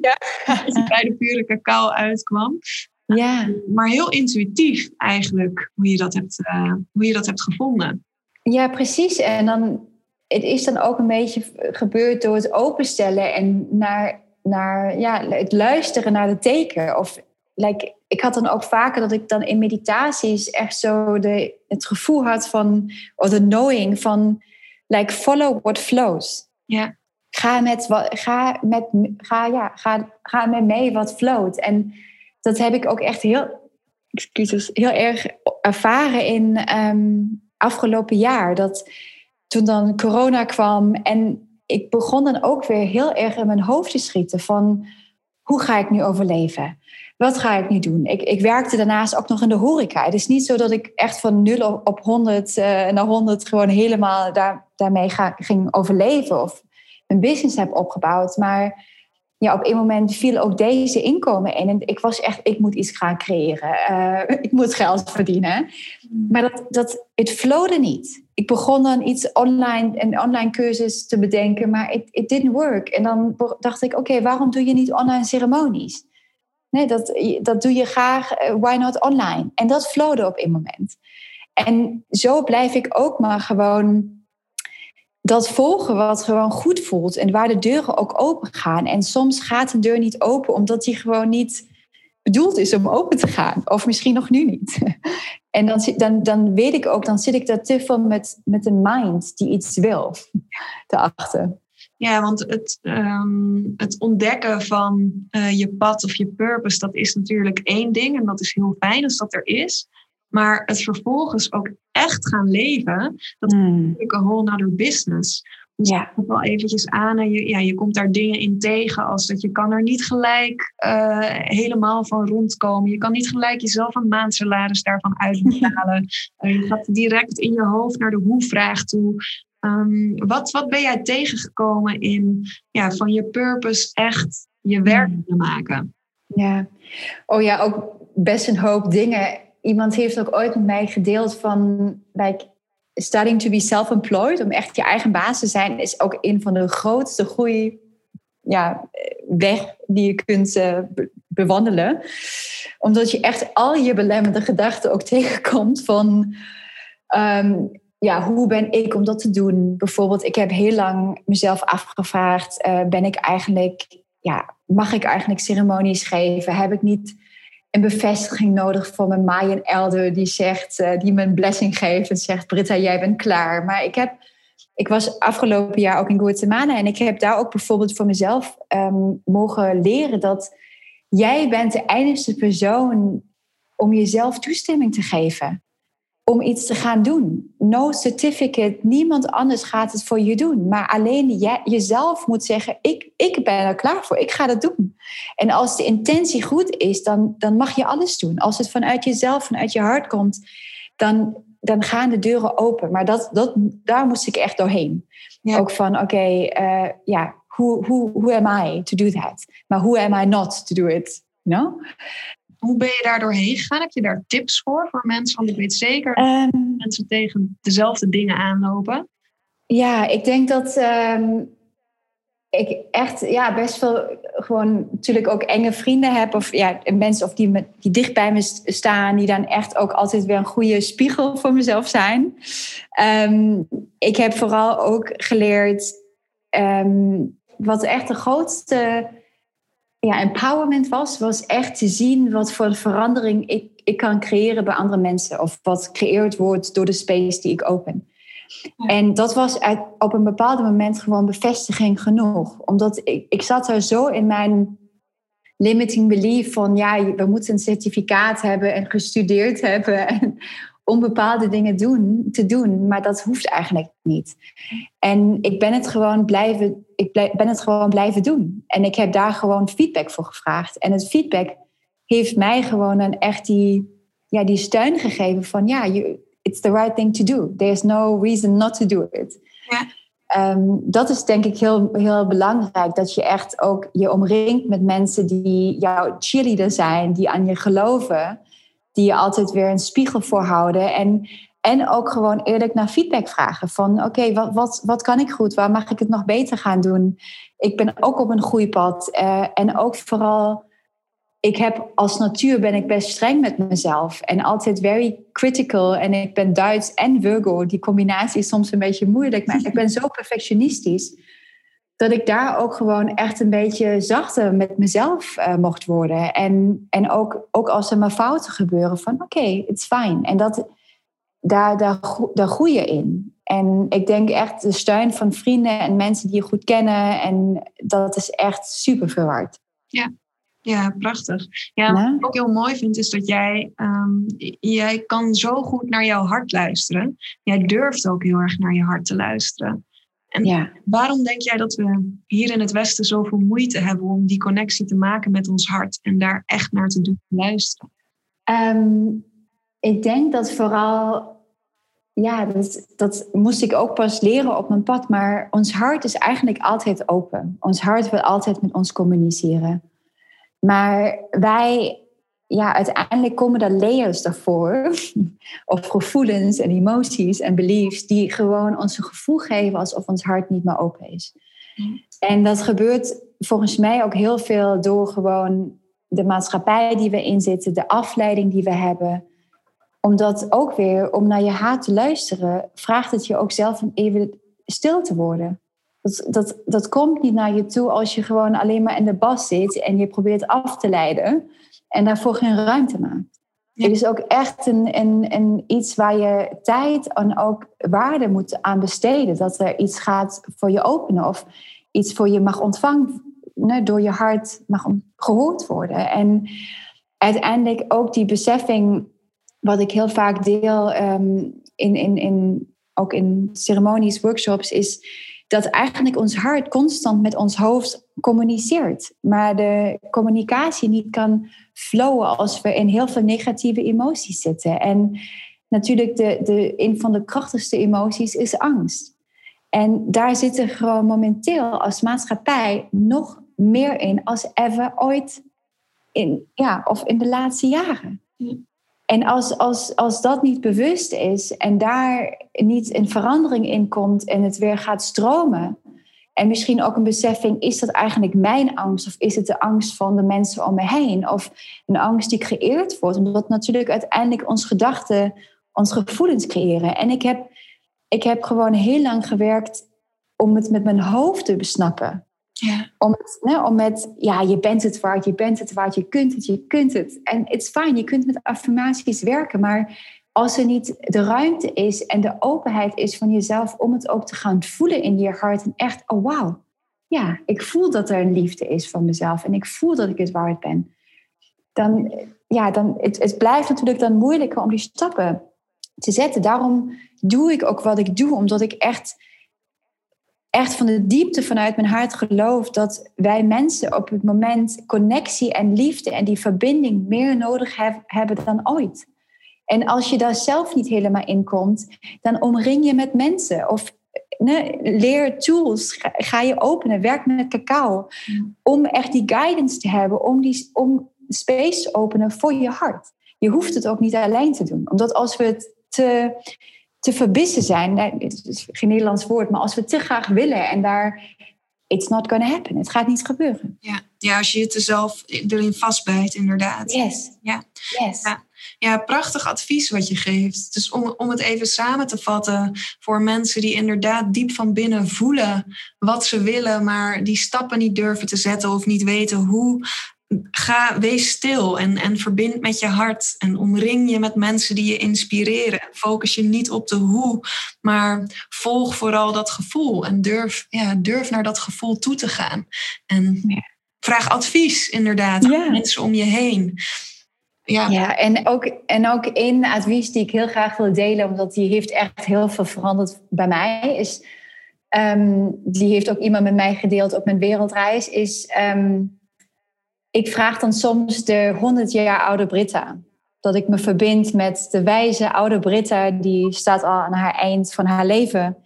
Ja. [LAUGHS] dat je bij de pure cacao uitkwam. Ja. Maar heel intuïtief eigenlijk, hoe je dat hebt, uh, hoe je dat hebt gevonden. Ja, precies. En dan het is dan ook een beetje gebeurd door het openstellen en naar, naar ja, het luisteren naar de teken. Of like, ik had dan ook vaker dat ik dan in meditaties echt zo de, het gevoel had van, of de knowing van, like, follow what flows. Ja. Ga met, ga met, ga, ja, ga, ga met mee wat float. En dat heb ik ook echt heel, excuses, heel erg ervaren in um, afgelopen jaar. Dat toen dan corona kwam en ik begon dan ook weer heel erg in mijn hoofd te schieten van hoe ga ik nu overleven? Wat ga ik nu doen? Ik, ik werkte daarnaast ook nog in de horeca. Het is niet zo dat ik echt van 0 op 100 uh, naar 100 gewoon helemaal daar, daarmee ga, ging overleven of een business heb opgebouwd. Maar ja, op een moment viel ook deze inkomen in. En ik was echt, ik moet iets gaan creëren. Uh, [LAUGHS] ik moet geld verdienen. Maar dat, dat, het flowde niet. Ik begon dan iets online, een online cursus te bedenken, maar it, it didn't work. En dan dacht ik, oké, waarom doe je niet online ceremonies? Nee, dat, dat doe je graag, uh, why not online? En dat flowde op een moment. En zo blijf ik ook maar gewoon dat volgen wat gewoon goed voelt en waar de deuren ook open gaan. En soms gaat een deur niet open omdat die gewoon niet bedoeld is om open te gaan. Of misschien nog nu niet. [LAUGHS] En dan, dan, dan weet ik ook, dan zit ik daar te veel met, met een mind die iets wil [LAUGHS] achter. Ja, want het, ehm, het ontdekken van uh, je pad of je purpose, dat is natuurlijk één ding. En dat is heel fijn als dat er is. Maar het vervolgens ook echt gaan leven, dat is hmm. natuurlijk een whole other business. Dus ja. ik wel eventjes aan en je, ja, je komt daar dingen in tegen als dat je kan er niet gelijk uh, helemaal van rondkomen. Je kan niet gelijk jezelf een maandsalaris daarvan uitbetalen. Uh, [LAUGHS] je gaat direct in je hoofd naar de hoe-vraag toe. Um, wat, wat ben jij tegengekomen in ja, van je purpose echt je werk te hmm. maken? Ja, oh ja, ook best een hoop dingen iemand heeft ook ooit met mij gedeeld van like, starting to be self-employed, om echt je eigen baas te zijn, is ook een van de grootste groei ja, weg die je kunt uh, bewandelen. Omdat je echt al je belemmerde gedachten ook [LAUGHS] tegenkomt van um, ja, hoe ben ik om dat te doen? Bijvoorbeeld, ik heb heel lang mezelf afgevraagd, uh, ben ik eigenlijk, ja, mag ik eigenlijk ceremonies geven? Heb ik niet een bevestiging nodig van mijn Mayan elder die zegt, uh, die me een blessing geeft en zegt, Britta, jij bent klaar. Maar ik heb, ik was afgelopen jaar ook in Guatemala en ik heb daar ook bijvoorbeeld voor mezelf um, mogen leren dat jij bent de enige persoon om jezelf toestemming te geven om iets te gaan doen. No certificate, niemand anders gaat het voor je doen. Maar alleen jij, jezelf moet zeggen, ik, ik ben er klaar voor, ik ga dat doen. En als de intentie goed is, dan, dan mag je alles doen. Als het vanuit jezelf, vanuit je hart komt, dan, dan gaan de deuren open. Maar dat, dat, daar moest ik echt doorheen. Ook van, oké, eh, ja, who, who, who am I to do that? Maar who am I not to do it? You know? Hoe ben je daar doorheen gegaan? Heb je daar tips voor voor mensen? Want ik weet zeker dat um, mensen tegen dezelfde dingen aanlopen. Ja, ik denk dat um, ik echt ja, best wel gewoon natuurlijk ook enge vrienden heb. Of ja, mensen of die, me, die dicht bij me staan. Die dan echt ook altijd weer een goede spiegel voor mezelf zijn. Um, ik heb vooral ook geleerd wat echt de grootste ja, empowerment was, was echt te zien wat voor verandering ik, ik kan creëren bij andere mensen. Of wat gecreëerd wordt door de space die ik open. En dat was op een bepaald moment gewoon bevestiging genoeg. Omdat ik, ik zat er zo in mijn limiting belief van ja, we moeten een certificaat hebben en gestudeerd hebben. En om bepaalde dingen doen, te doen, maar dat hoeft eigenlijk niet. En ik ben het gewoon blijven, ik ben het gewoon blijven doen. En ik heb daar gewoon feedback voor gevraagd. En het feedback heeft mij gewoon een echt die, ja, die steun gegeven van ja, you, it's the right thing to do. There's no reason not to do it. Ja. Um, dat is denk ik heel, heel belangrijk. Dat je echt ook je omringt met mensen die jouw cheerleader zijn, die aan je geloven die je altijd weer een spiegel voorhouden. En, en ook gewoon eerlijk naar feedback vragen. Van oké, wat, wat, wat kan ik goed? Waar mag ik het nog beter gaan doen? Ik ben ook op een groeipad. Uh, en ook vooral ik heb als natuur ben ik best streng met mezelf en altijd very critical. En ik ben Duits en Virgo. Die combinatie is soms een beetje moeilijk, maar ik ben zo perfectionistisch dat ik daar ook gewoon echt een beetje zachter met mezelf uh, mocht worden. En, en ook, ook als er maar fouten gebeuren, van oké, okay, it's fine. En dat, daar, daar, daar groei je in. En ik denk echt de steun van vrienden en mensen die je goed kennen. En dat is echt super veel waard. Ja, ja, prachtig. Ja, wat ik ook heel mooi vind, is dat jij, um, jij kan zo goed naar jouw hart luisteren. Jij durft ook heel erg naar je hart te luisteren. En ja. waarom denk jij dat we hier in het Westen zoveel moeite hebben om die connectie te maken met ons hart en daar echt naar te doen luisteren? Um, ik denk dat vooral, ja, dat, dat moest ik ook pas leren op mijn pad, maar ons hart is eigenlijk altijd open. Ons hart wil altijd met ons communiceren. Maar wij, ja, uiteindelijk komen er layers daarvoor, [LAUGHS] of gevoelens en emoties en beliefs, die gewoon ons een gevoel geven alsof ons hart niet meer open is. Mm. En dat gebeurt volgens mij ook heel veel door gewoon de maatschappij die we inzitten, de afleiding die we hebben. Omdat ook weer, om naar je hart te luisteren, vraagt het je ook zelf om even stil te worden. Dat, dat, dat komt niet naar je toe als je gewoon alleen maar in de bas zit en je probeert af te leiden en daarvoor geen ruimte maakt. Het is ook echt een, een, een iets waar je tijd en ook waarde moet aan besteden. Dat er iets gaat voor je openen of iets voor je mag ontvangen, door je hart mag gehoord worden. En uiteindelijk ook die beseffing, wat ik heel vaak deel um, in, in, in, ook in ceremonies, workshops, is dat eigenlijk ons hart constant met ons hoofd communiceert. Maar de communicatie niet kan flowen als we in heel veel negatieve emoties zitten. En natuurlijk, de, de, een van de krachtigste emoties is angst. En daar zitten gewoon momenteel als maatschappij nog meer in als ever ooit in, ja, of in de laatste jaren. En als, als, als dat niet bewust is en daar niet een verandering in komt en het weer gaat stromen. En misschien ook een beseffing, is dat eigenlijk mijn angst of is het de angst van de mensen om me heen? Of een angst die creëerd wordt, omdat natuurlijk uiteindelijk onze gedachten, onze gevoelens creëren. En ik heb, ik heb gewoon heel lang gewerkt om het met mijn hoofd te besnappen. Ja. Om, het, om met, ja, je bent het waard, je bent het waard, je kunt het, je kunt het. En it's fine, je kunt met affirmaties werken, maar als er niet de ruimte is en de openheid is van jezelf om het ook te gaan voelen in je hart en echt, oh wauw, ja, ik voel dat er een liefde is van mezelf en ik voel dat ik het waard ben. Dan, ja, dan, het, het blijft natuurlijk dan moeilijker om die stappen te zetten. Daarom doe ik ook wat ik doe, omdat ik echt echt van de diepte vanuit mijn hart geloof dat wij mensen op het moment connectie en liefde en die verbinding meer nodig hebben dan ooit. En als je daar zelf niet helemaal in komt, dan omring je met mensen of ne, leer tools, ga, je openen, werk met cacao, om echt die guidance te hebben, om, die, om space te openen voor je hart. Je hoeft het ook niet alleen te doen, omdat als we het te te verbissen zijn. Het is geen Nederlands woord, maar als we te graag willen en daar. It's not gonna happen. Het gaat niet gebeuren. Ja, ja als je het er zelf erin vastbijt, inderdaad. Yes. Ja. Yes. Ja. Ja, prachtig advies wat je geeft. Dus om, om het even samen te vatten voor mensen die inderdaad diep van binnen voelen wat ze willen, maar die stappen niet durven te zetten of niet weten hoe ga, wees stil en, en verbind met je hart. En omring je met mensen die je inspireren. Focus je niet op de hoe, maar volg vooral dat gevoel. En durf, ja, durf naar dat gevoel toe te gaan. En vraag advies, inderdaad, aan mensen om je heen. Ja, ja en, ook, en ook één advies die ik heel graag wil delen, omdat die heeft echt heel veel veranderd bij mij, is. Um, die heeft ook iemand met mij gedeeld op mijn wereldreis, is ehm, ik vraag dan soms de 100 jaar oude Britta. Dat ik me verbind met de wijze oude Britta, die staat al aan haar eind van haar leven.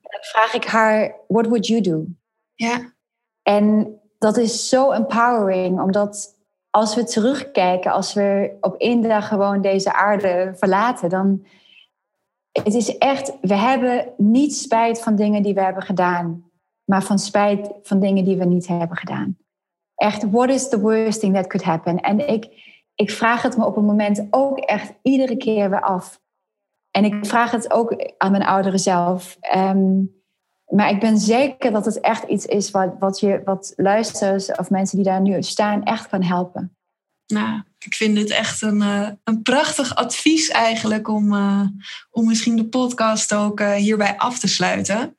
Dan vraag ik haar, what would you do? Ja. En dat is zo empowering, omdat als we terugkijken, als we op één gewoon deze aarde verlaten, dan het is echt, we hebben niet spijt van dingen die we hebben gedaan, maar van spijt van dingen die we niet hebben gedaan. Echt, what is the worst thing that could happen? En ik, ik vraag het me op een moment ook echt iedere keer weer af. En ik vraag het ook aan mijn ouderen zelf. Ehm, maar ik ben zeker dat het echt iets is wat, wat, je, wat luisteraars of mensen die daar nu staan echt kan helpen. Nou, ik vind dit echt een, uh, een prachtig advies eigenlijk om, uh, om misschien de podcast ook uh, hierbij af te sluiten.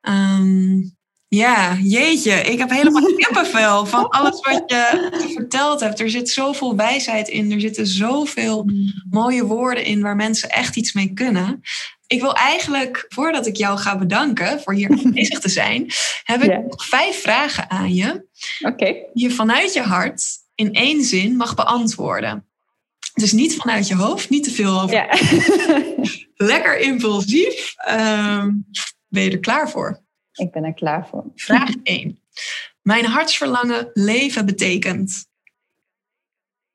Um, ja, jeetje, ik heb helemaal [LAUGHS] kippenvel van alles wat je verteld hebt. Er zit zoveel wijsheid in, er zitten zoveel mooie woorden in waar mensen echt iets mee kunnen. Ik wil eigenlijk, voordat ik jou ga bedanken voor hier [LAUGHS] aanwezig te zijn, heb ik nog vijf vragen aan je. Oké. Die je vanuit je hart in één zin mag beantwoorden. Dus niet vanuit je hoofd, niet te veel over. Ja. [LAUGHS] Lekker impulsief. Um, ben je er klaar voor? Ik ben er klaar voor. Vraag [LAUGHS] 1. Mijn hartsverlangen leven betekent?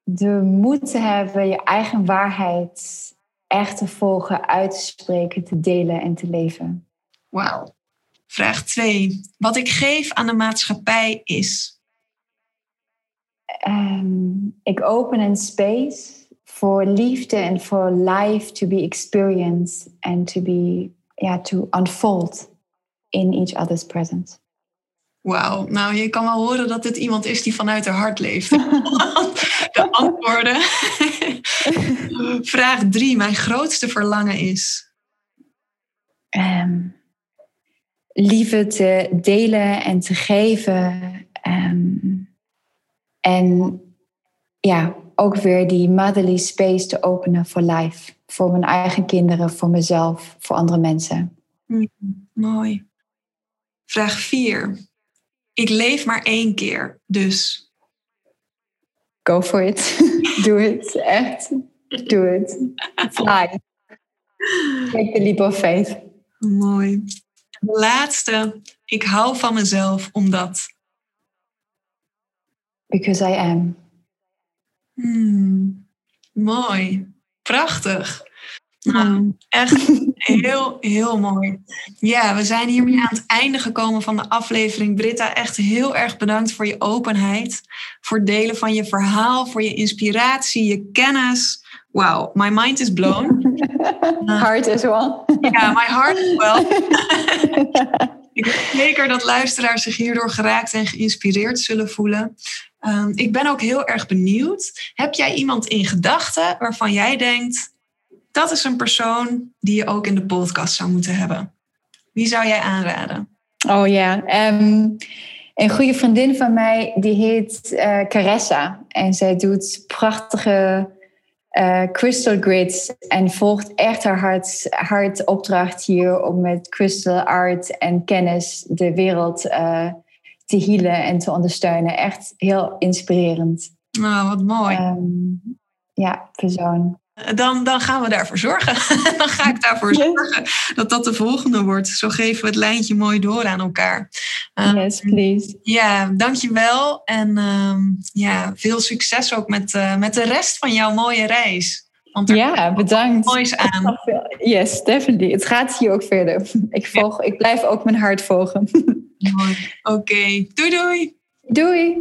De moed te hebben je eigen waarheid echt te volgen, uit te spreken, te delen en te leven. Wauw. Vraag 2. Wat ik geef aan de maatschappij is? Um, ik open een space voor liefde en voor life to be experienced and to be, yeah, to unfold in each other's presence. Wauw, nou je kan wel horen dat dit iemand is die vanuit haar hart leeft. [LAUGHS] De antwoorden. [LAUGHS] Vraag drie, mijn grootste verlangen is? Um, liefde te delen en te geven. Um, en ja, ook weer die motherly space te openen voor life. Voor mijn eigen kinderen, voor mezelf, voor andere mensen. Mm, mooi. Vraag 4. Ik leef maar één keer, dus. Go for it. [LAUGHS] Doe het. Echt. Doe het. Fly. Take the leap of faith. Mooi. De laatste. Ik hou van mezelf omdat. Because I am. Hmm. Mooi. Prachtig. Nou, echt [LAUGHS] heel, heel mooi. Ja, we zijn hiermee aan het einde gekomen van de aflevering. Britta, echt heel erg bedankt voor je openheid, voor het delen van je verhaal, voor je inspiratie, je kennis. Wow, my mind is blown. [LAUGHS] Heart as well. Ja, my heart as well. [LAUGHS] ik ben zeker dat luisteraars zich hierdoor geraakt en geïnspireerd zullen voelen. Um, ik ben ook heel erg benieuwd. Heb jij iemand in gedachten waarvan jij denkt dat is een persoon die je ook in de podcast zou moeten hebben. Wie zou jij aanraden? Oh ja, ehm, een goede vriendin van mij die heet uh, Caressa. En zij doet prachtige uh, crystal grids en volgt echt haar hart, hart opdracht hier om met crystal art en kennis de wereld uh, te healen en te ondersteunen. Echt heel inspirerend. Oh, wat mooi. Um, ja, persoon. Dan, dan gaan we daarvoor zorgen. [LAUGHS] dan ga ik daarvoor zorgen dat dat de volgende wordt. Zo geven we het lijntje mooi door aan elkaar. Uh, yes, please. Ja, dankjewel. En uh, ja, veel succes ook met, uh, met de rest van jouw mooie reis. Want er ja, bedankt. moois aan. Yes, definitely. Het gaat hier ook verder. Ik, volg, ja. ik blijf ook mijn hart volgen. [LAUGHS] Oké, okay. doei doei. Doei.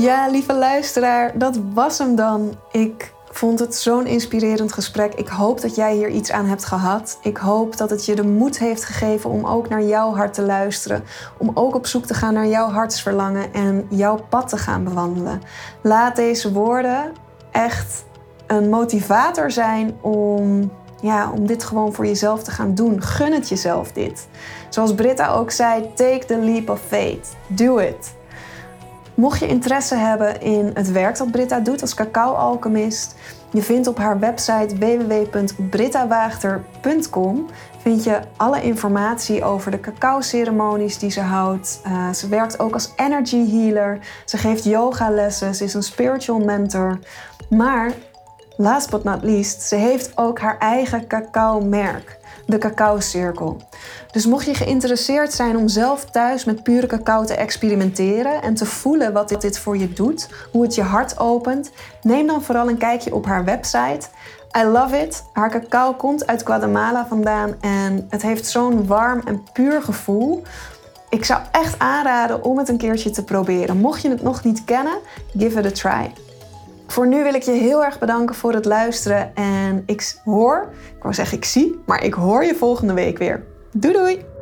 Ja, lieve luisteraar, dat was hem dan. Ik vond het zo'n inspirerend gesprek. Ik hoop dat jij hier iets aan hebt gehad. Ik hoop dat het je de moed heeft gegeven om ook naar jouw hart te luisteren. Om ook op zoek te gaan naar jouw hartsverlangen en jouw pad te gaan bewandelen. Laat deze woorden echt een motivator zijn om, ja, om dit gewoon voor jezelf te gaan doen. Gun het jezelf dit. Zoals Britta ook zei, take the leap of faith. Do it. Mocht je interesse hebben in het werk dat Britta doet als cacao-alchemist, je vindt op haar website www.brittawaagter.com vind je alle informatie over de cacao-ceremonies die ze houdt. Uh, ze werkt ook als energy healer. Ze geeft yogalessen. Ze is een spiritual mentor. Maar last but not least, ze heeft ook haar eigen cacao-merk. De Cacao Cirkel. Dus mocht je geïnteresseerd zijn om zelf thuis met pure cacao te experimenteren en te voelen wat dit voor je doet, hoe het je hart opent, neem dan vooral een kijkje op haar website. I love it. Haar cacao komt uit Guatemala vandaan en het heeft zo'n warm en puur gevoel. Ik zou echt aanraden om het een keertje te proberen. Mocht je het nog niet kennen, give it a try. Voor nu wil ik je heel erg bedanken voor het luisteren en ik hoor, ik wou zeggen ik zie, maar ik hoor je volgende week weer. Doei doei!